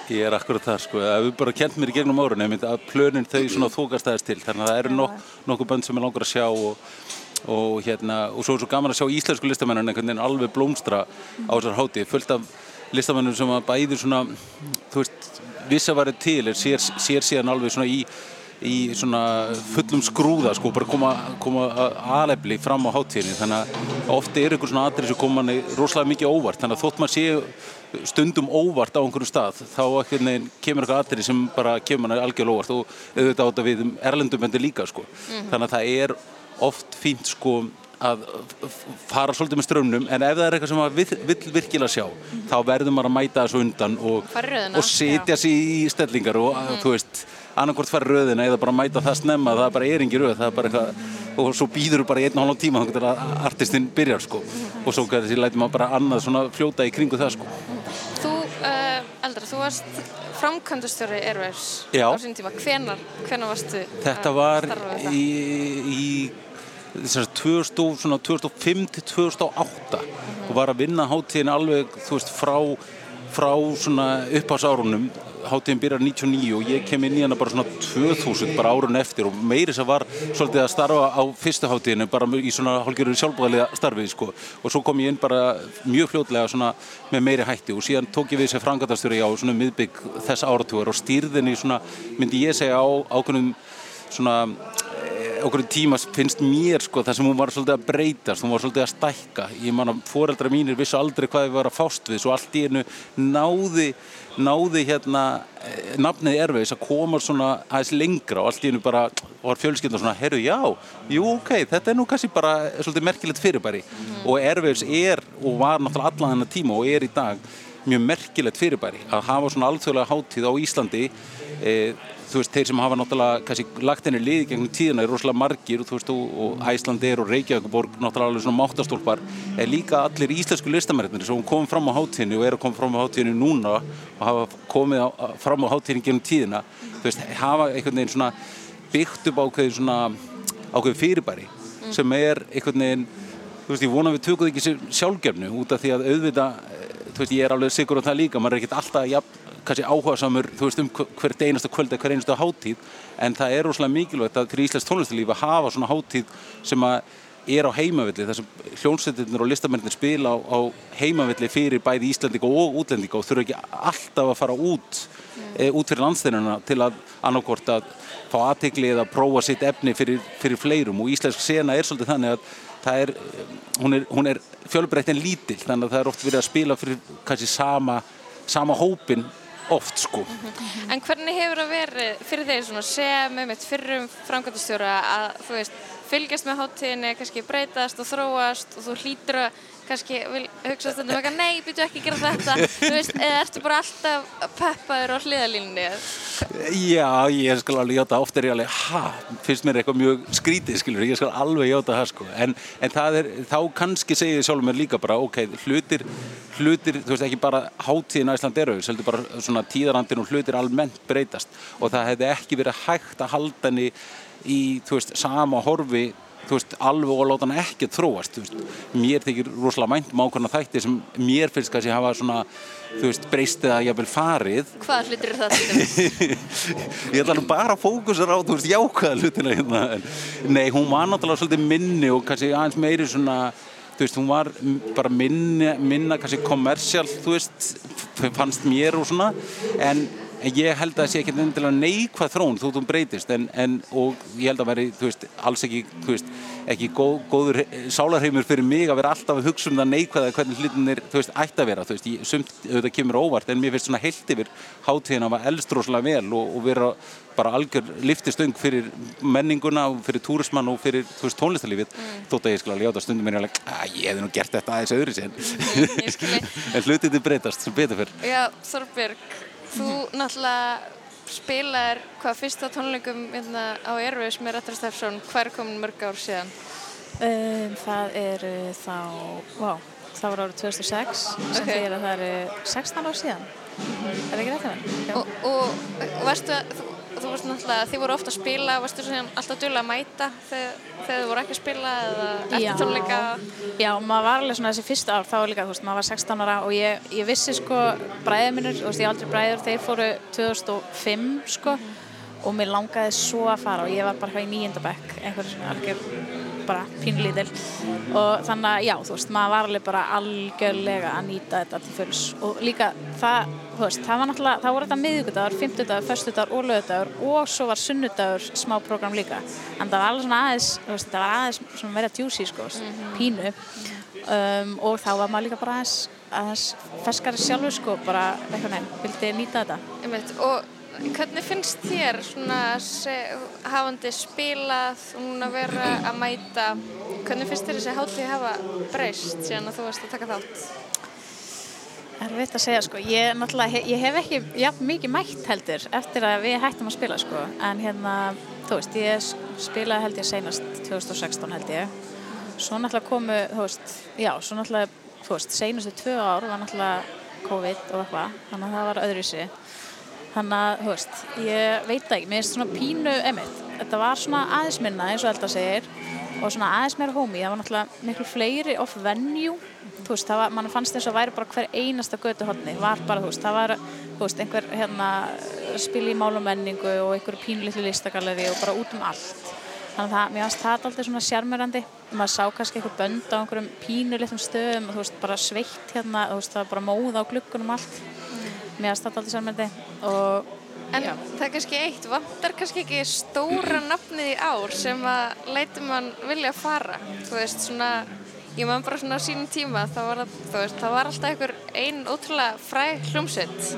Ég er akkurat það sko, ef við bara kent mér í gegnum árun að plönin þau svona þókast aðeins til. Þannig að það eru nok nokkuð bönd sem ég langar að sjá og, og hérna og svo er svo gaman að sjá íslensku listamennin einhvern veginn alveg blómstra á þessar háti fullt af listamennum sem að bæði svona þú veist, vissa varðið til er sér, sér síðan alveg svona í í svona fullum skrúða sko, bara koma, koma aðlefli fram á hátíðinni þannig að ofti er ykkur svona atrið sem koma manni rosalega mikið óvart þannig að þótt maður sé stundum óvart á einhverju stað þá neginn, kemur eitthvað atrið sem bara kemur manni algjörlega óvart og auðvitað á þetta við um erlendum bendir líka sko. Mhm. þannig að það er oft fínt sko að fara svolítið með strömmnum en ef það er eitthvað sem maður vill, vill virkilega sjá þá verður maður að mæta þessu undan og, og setja sig í stellingar og Mhm. þú veist annarkvort fara röðina eða bara mæta það snemma það er bara er engi röð, það er bara eitthvað og svo býður þú bara í einn og hálf tíma þannig að artistinn byrjar sko og svo kannski lætur maður bara annað svona fljóta í kringu það sko Þú, uh, Eldra, þú varst framkvæmdustjóri Airwaves Já. á sín tíma. Hvenar, hvenar varstu Þetta að var í, í þess að 2000, svona 2005 til 2008 og var að vinna hátíðin alveg veist frá, frá upphásárunum hátíðin byrjar 99 og ég kem inn í hana bara svona 2000 bara árun eftir. Og meiri sem var svolítið að starfa á fyrstu hátíðinu bara í svona hálfgerður sjálfbúðalega starfið sko. Og svo kom ég inn bara mjög fljótlega svona með meiri hætti. Og síðan tók ég við sér frangatastjóri á svona miðbygg þess áratúar og stýrðin í svona myndi ég segja á ákveðnum svona okkur tíma finnst mér sko það sem hún var svolítið að breytast, hún var svolítið að stækka. Ég man að foreldra mínir vissu aldrei hvað við var að fást við, svo allt í einu náði, náði hérna eh, nafnið Erveis að koma svona aðeins lengra og allt í einu bara var fjölskyldan svona, herru já, jú ok þetta er nú kannski bara svolítið merkilegt fyrirbæri. Og Erveis er og var náttúrulega allan þennan tíma og er í dag mjög merkilegt fyrirbæri að hafa svona alþjóðlega hátíð á Íslandi e, þú veist, þeir sem hafa náttúrulega kannski lagt henni liði gegnum tíðina er rosalega margir og þú veist, og, Æslandir og Reykjavíkuborg náttúrulega alveg svona máttastólpar er líka allir íslensku listamærnir sem komið fram á hátíðinu og eru komið fram á hátíðinu núna og hafa komið á, fram á hátíðinu gegnum tíðina þú veist, hafa einhvern veginn svona byggt upp ákveðin svona ákveðin fyrirbæri sem er einhvern veginn þú veist, ég vona við tökum ekki sjálfgefnu út af því að auðvita þú veist, ég er alveg sigur á það líka, maður er ekkert alltaf ja, kannski áhuga samur, þú veist, um hvert einasta kvöld eða hver einasta hátíð, en það er rosalega mikilvægt að fyrir Íslands tónlistarlífi að hafa svona hátíð sem að er á heimavilli, þar sem hljómsveitirnir og listamennir spila á, á heimavilli fyrir bæði Íslandika og útlendika og þurfa ekki alltaf að fara út e, út fyrir landsteinuna til að annarkort að fá aðtegli eða prófa sitt efni fyrir, fyrir fleirum. Og íslensk sena er svolítið þannig að það er, hún er, hún er fjölbreytt en lítill þannig að það er oft verið að spila fyrir kannski sama, sama hópin oft sko. En hvernig hefur það verið fyrir þeir svona sem með mitt fyrrum framkvæmdastjóra að þú veist, fylgjast með hátíðinni, kannski breytast og þróast og þú hlýtur að kannski vil hugsa stundum eitthvað, nei, byrju ekki að gera þetta, veist, eða ertu bara alltaf peppaður á hliðalínunni? Já, ég skal alveg hjáta, oft er ég alveg, ha, finnst mér eitthvað mjög skrítið, skilur, ég skal alveg hjáta það, sko, en, en er, þá kannski segir ég sjálfur mér líka bara, ok, hlutir, hlutir, þú veist, ekki bara hátíðin Æsland eru, heldur bara svona tíðarandin og hlutir almennt breytast. Og það hefði ekki verið hægt að halda henni í, þú veist, sama horfi þú veist, alveg og láta hann ekki þróast, þú veist, mér þykir rosalega mænt um ákveðna þætti sem mér finnst kannski hafa svona, þú veist, breyst eða jafnvel farið. Hvað hlutir eru það dæmis? ég ætla nú bara að fókusar á, þú veist, jákvæða hlutina hérna, en nei, hún var náttúrulega svolítið minni og kannski aðeins meiri svona þú veist, hún var bara minni, minna kannski kommersial, þú veist fannst mér og svona. En En ég held að það sé ekki endilega neikvæð þrón þú þú breytist en, en, og ég held að veri, þú veist, alls ekki, þú veist, ekki góð, góður sálarheimur fyrir mig að vera alltaf að hugsa um það neikvæða hvernig hlutinir, þú veist, ætti að vera, þú veist, ég, sumt auðvitað kemur óvart en mér finnst svona heilt yfir hátíðin að var eldstróslega vel og, og vera bara algjör liftistöng fyrir menninguna og fyrir túrismann og fyrir, veist, tónlistarlífið mm. þótt að ég skal alveg áta stundum mér alveg, að ég hefði nú gert þetta aðeins öðru sen en hlutinir breytast sem betur fyrr Já, Þorbjörg, þú náttúrulega spilaðir hvað fyrsta tónleikum hérna, á Airways með Retro Stefson, hver er komin mörg ár síðan? Um, það eru þá, vá, það var árið 2006 sem Ok. því að það eru 16 ár síðan. Er ekki að vera? Og, og, og varstu að, þú, varst náttúrulega, þið voru ofta að spila, varstu alltaf duglega að mæta þegar, þegar þið voru ekki að spila eða eftir tónleika? Já, maður var alveg svona þessi fyrsta ár, þá líka, þú veist, maður var 16 ára og ég, ég vissi sko bræðið minnur, þú veist, ég aldrei bræður, þeir fóru 2005 sko og mér langaði svo að fara og ég var bara eitthvað í nýjöndabæk, einhver svona algjör bara pínlítil og þannig að já, þú veist, maður var alveg bara algjörlega að nýta þetta til fulls. Og líka það, þú veist, það var náttúrulega, það voru þetta miðvikudagur, fimmtudagur, föstudagur og lögudagur og svo var sunnudagur smá program líka, en það var alveg svona aðeins, þú veist, það var aðeins svona meira juicy sko, pínu. Um, og þá var maður líka bara aðeins, aðeins ferskari sjálfur sko, bara eitthvað neinn, vildi nýta þetta. Einmitt, og hvernig finnst þér svona hafandi spilað og núna vera að mæta? Hvernig finnst þér þessi hátíð hafa breyst síðan að þú varst að taka þátt? Erfitt að segja sko, ég, ég hef ekki jafn mikið mætt heldur eftir að við hættum að spila sko, en hérna, þú veist, ég s- spilaði held ég seinast 2016 held ég, svo náttúrulega komu, þú veist, já, svo náttúrulega, þú veist, seinustu tvö ár var náttúrulega COVID og eitthvað, þannig að það var öðruvísi, þannig að, þú veist, ég veit ekki, mér finnst svona pínu, emitt, þetta var svona aðeins minna eins og Elda segir og svona aðeins meira homey, það var náttúrulega miklu fleiri off venue, þú veist, það var, mann fannst þess að væri bara hver einasta götuhotni, var bara, þú veist, það var, þú veist, einhver hérna spil í mál og og einhver pínlítlu listagalleri og bara út um allt. Þannig að það, mér fannst það aldrei svona sjarmerandi, maður sá kannski einhver bönd á einhverjum pínulitlum stöðum, þú veist, bara sveitt hérna, þú veist, það var bara móð á gluggunum allt. Mér aldrei sjarmerandi og En það er kannski eitt, vantar kannski ekki stóra nafnið í ár sem að leitur mann vilja fara. Þú veist, svona, ég man bara svona á sínum tíma, þá var, það, þú veist, það var alltaf einhver ein ótrúlega fræg hljómsveit.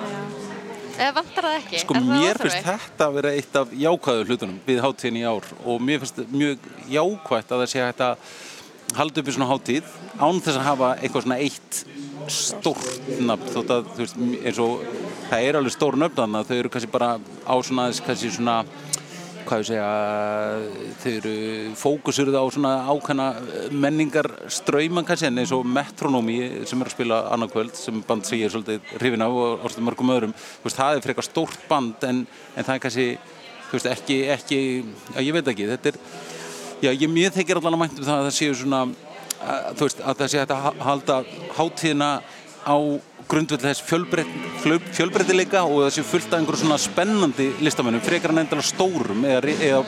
Eða vantar það ekki? Sko það mér finnst þetta að vera eitt af jákvæðu hlutunum við hátíðin í ár og mér finnst mjög jákvætt að það sé að halda upp í svona hátíð án þess að hafa eitthvað svona eitt stórt nafn þótt að þú veist eins og það er alveg stór nöfn þarna þau eru kannski bara á svona kannski svona hvað ég segja þau eru fókusurð á svona ákveðna menningar ströyman kannski en eins og Metronomy sem er að spila annarkvöld sem band sem ég er svolítið hrifin af og orðið mörgum öðrum þú veist, það er frekar stórt band en, en það er kannski þú veist, ekki, ekki já, ég veit ekki, þetta er já, ég mér þykir allan að mænt um það að það séu svona að, veist, að það sé að ha- halda hátíðina á grundvöld þess fjölbreytileika og sé fullt af einhverju svona spennandi listamennum, frekar en endalega stórum eða, eða,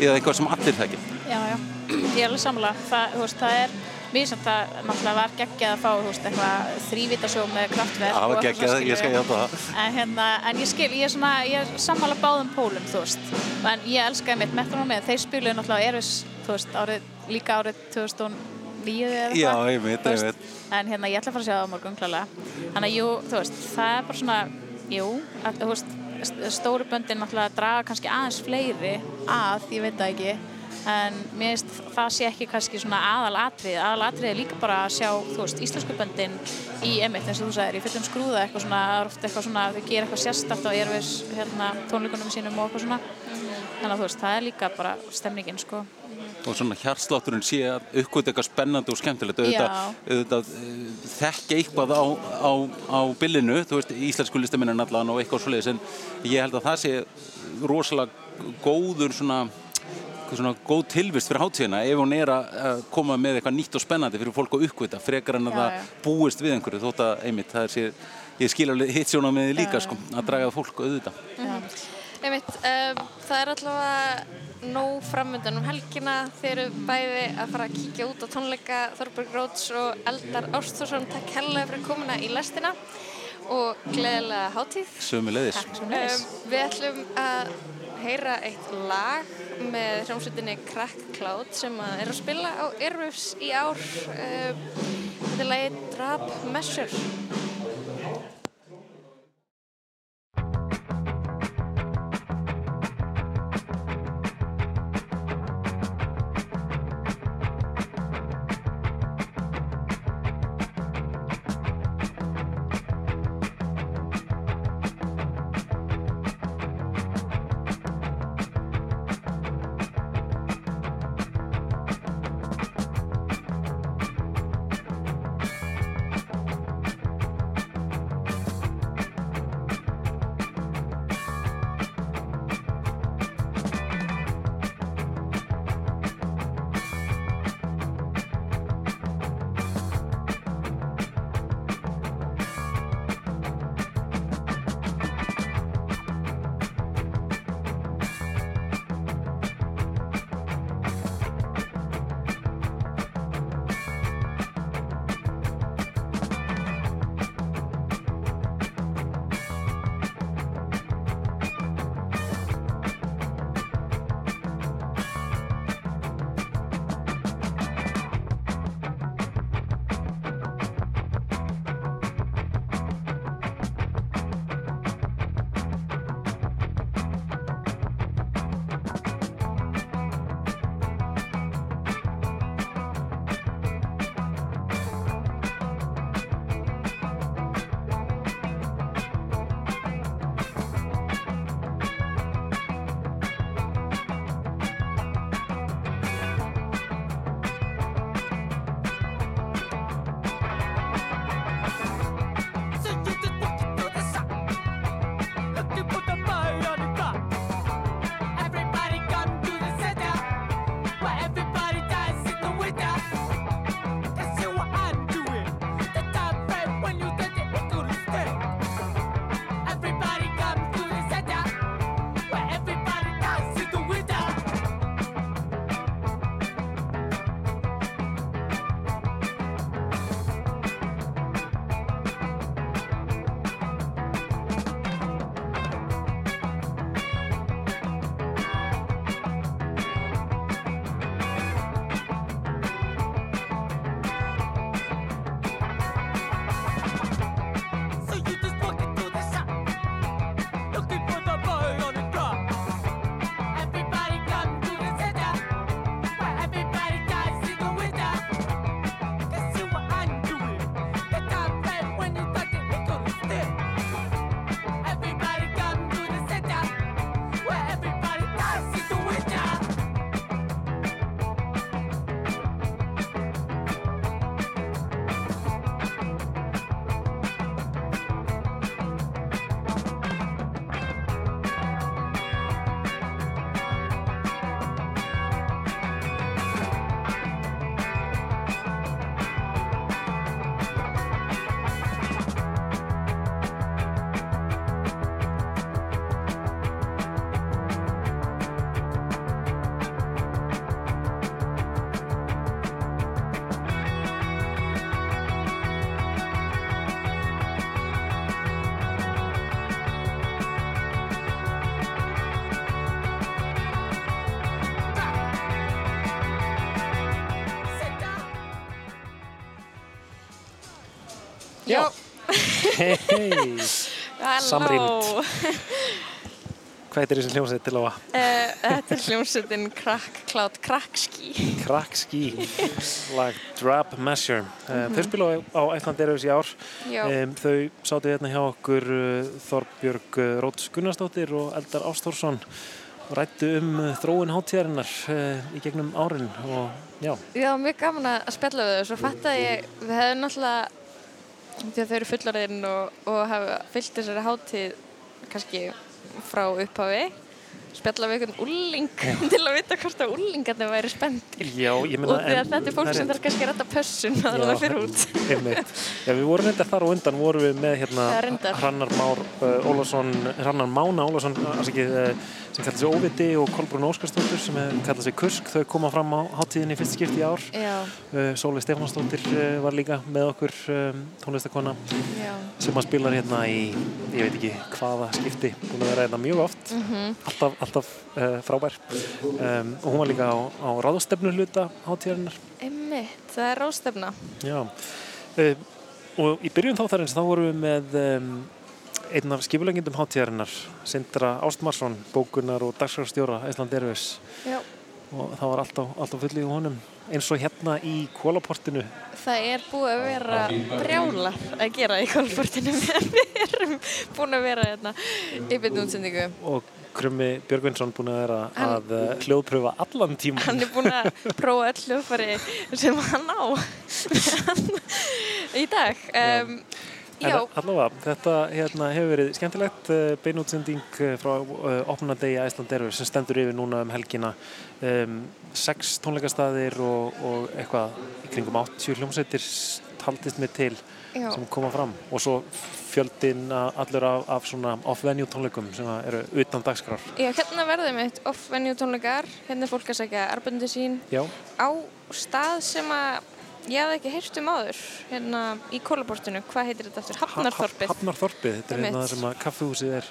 eða eitthvað sem allir þekkja. Já, já, ég er alveg sammála. Það, veist, það er, mér sem það náttúrulega var geggjað að fá, veist, eitthvað þrývítasjó með kraftverk. Það var geggjað, ég skal hjáta það. En, hérna, en ég skil, ég er svona, ég er sammála báðum pólum, þú veist. En ég elskaði mitt metronómið, þeir spiluðu náttúrulega Erfis, þú veist, árið, líka árið 2009 eða. Já, einmitt, Þú veist, einmitt. En hérna, ég ætla að fara að sjá það á morgun klálega. Þannig að, jú, þú veist, það er bara svona, jú, að, þú veist, st- stóru böndin náttúrulega draga kannski aðeins fleiri að, ég veit það ekki, en mér finnst það sé ekki kannski svona aðal atrið, aðal atrið er líka bara að sjá, þú veist, íslensku böndin í emitt, eins og þú sagðir, í fullum skrúða eitthvað svona, það er oft eitthvað svona, þau gera eitthvað sérstakt á erfis, hérna, tónleikunum sínum og eitthvað svona, þannig að þú veist, það er líka bara stemningin, sko. og svona hjartslátturinn sé að uppgöta eitthvað spennandi og skemmtilegt auðvitað, Já. eh, þekki eitthvað á, á, á billinu, þú veist, íslensku listaminin allan og eitthvað svoleiðis en ég held að það sé rosalega góður svona svona góð tilvist fyrir hátíðina ef hún er að koma með eitthvað nýtt og spennandi fyrir fólk að uppgöta frekar en að Já, það já. búist við einhverju þótt að einmitt það er sé ég skil alveg hitt sjóna með því líka sko, að draga fólk auðvitað Einmitt, um, það er allavega nóg framöndan um helgina. Þeir eru bæði að fara að kíkja út á tónleika Þorberg Róts og Eldar Ástúrsson takk helga fyrir komuna í lestina og gleðilega hátíð. Sömuleiðis. Um, Við ætlum að heyra eitt lag með hljómsveitinni Crack Cloud sem að er að spila á Airwaves í ár. Um, Þetta er lagið Drap Measure Hei, Samrýmd. Hvað heitir þessi hljómsveit til á að? Uh, þetta er hljómsveitin Crack Cloud Crackski. Crackski, lag Drab Measure. Uh, Mhm. Þau spila á, Æsland Erfis í ár. Um, þau sátu hérna hjá okkur uh, Þorbjörg Róts Gunnarsdóttir og Eldar Ástórsson og rættu um þróun hátíðarinnar uh, í gegnum árin og já, Já, mjög gaman að spjalla við þau. Svo fattaði ég, við hefðum náttúrulega, því að þau eru fullorðin og, og hafa fyllt þessari hátíð kannski frá upphafi, spjalla við einhvern úling til að vita hvort að úlingarnir væri spenntir. já, meina Og því að þetta er fólk sem þarf kannski að rætta pössun að það fyrir út. Já, við vorum þetta þar og undan vorum við með hérna. Hrannar Már uh, Ólafsson, Hrannar Mána Ólafsson afsakið, uh, sem kallar sig Óviti og Kolbrún Óskarsdóttir sem kallar sig Kusk þau koma fram á hátíðinni í fyrst skipti í ár. Uh, Sólveig Stefánsdóttir uh, var líka með okkur um, tónlistakona Já. sem að spilar hérna í ég veit ekki hvaða skipti. Búin að vera hérna mjög oft. Mhm. alltaf, alltaf uh, frábær. Um, og hún var líka á, á ráðstefnu hluta hátíðarinnar. Einmitt, það er rástefna. Já, og í byrjun þáttarins þá vorum við með um, einn af skipulegindum hátíðarinnar, Sindra Ástmarsson, bókunar og dagskrárstjóra Æsland Erfis Já. og það var alltaf, alltaf fullið í honum eins og hérna í kólaportinu Það er búið að vera brjálar að gera í kólportinu meðan við erum búin að vera hérna í byrjum útsendingu. og Krummi Björgvinsson búin að vera Hann- að uh, hljóðpröfa allan tíman Hann er búin að prófa öll hljóðfari sem hann á í dag. Um, allavega, þetta hérna, hefur verið skemmtilegt uh, beinútsending uh, frá uh, opnadegi Æsland Erfis sem stendur yfir núna um helgina. Um, sex tónleikastaðir og, og eitthvað í kringum 80 hljómsveitir taldist mig til Já. sem koma fram. Og svo fjöldin allur af, af svona off-venue tónleikum sem eru utan dagskrár. Já, hérna verðum við off-venue tónleikar, hérna er fólk að segja arbundu sín. Já, á stað sem að ég hafði ekki heyrt um áður hérna í kólaportinu. Hvað heitir þetta eftir? Hafnarþorpið. Hafnarþorpið, þetta er hérna það sem að kaffehúsið er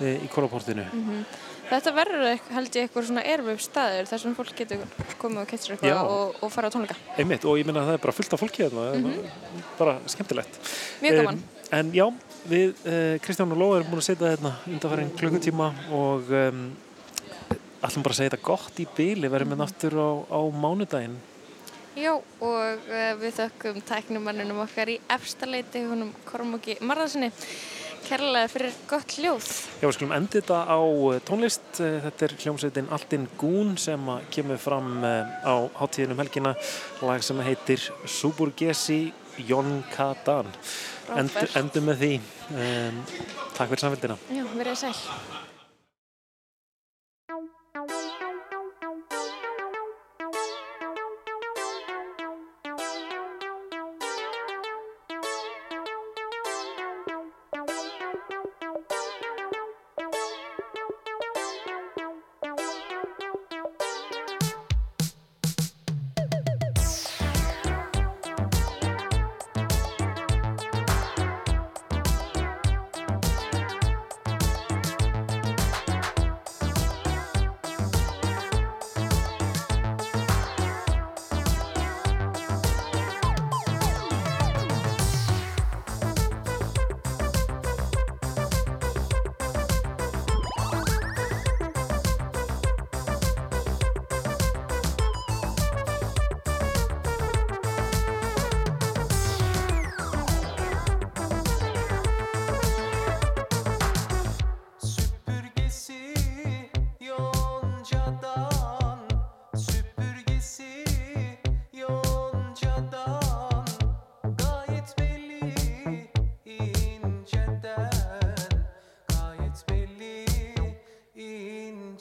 e, í kólaportinu Mhm. Þetta verður held ég eitthvað svona erfum staður þar sem fólk getur komið og kettir eitthvað og, og fara á tónleika. Einmitt, og ég meina að það er bara fullt af fólki hérna, Mhm. bara skemmtilegt. Mjög gaman. Um, en já, við uh, Kristján og Lóa erum búin að setja hérna undanfærin klukkutíma og um, ætlum bara að segja þetta gott í byli, verðum við aftur á, á mánudaginn. Já, og uh, við þökkum tæknumannunum okkar í efstaleiti, húnum Kormáki Marðarsinni, kærlega fyrir gott hljóð. Já, við skulum enda þetta á uh, tónlist. Uh, Þetta er hljómsveitin Altin Gún sem kemur fram á hátíðinum helgina, lag sem heitir Suburgesi Jon Kadan. End, Frábært. endum með því. Um, takk fyrir samfélgina. Já, verið sæl.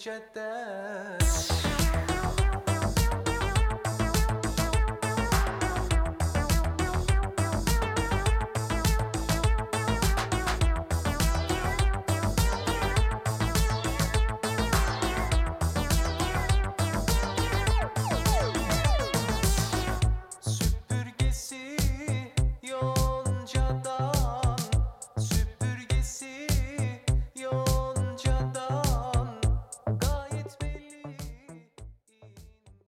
chatter.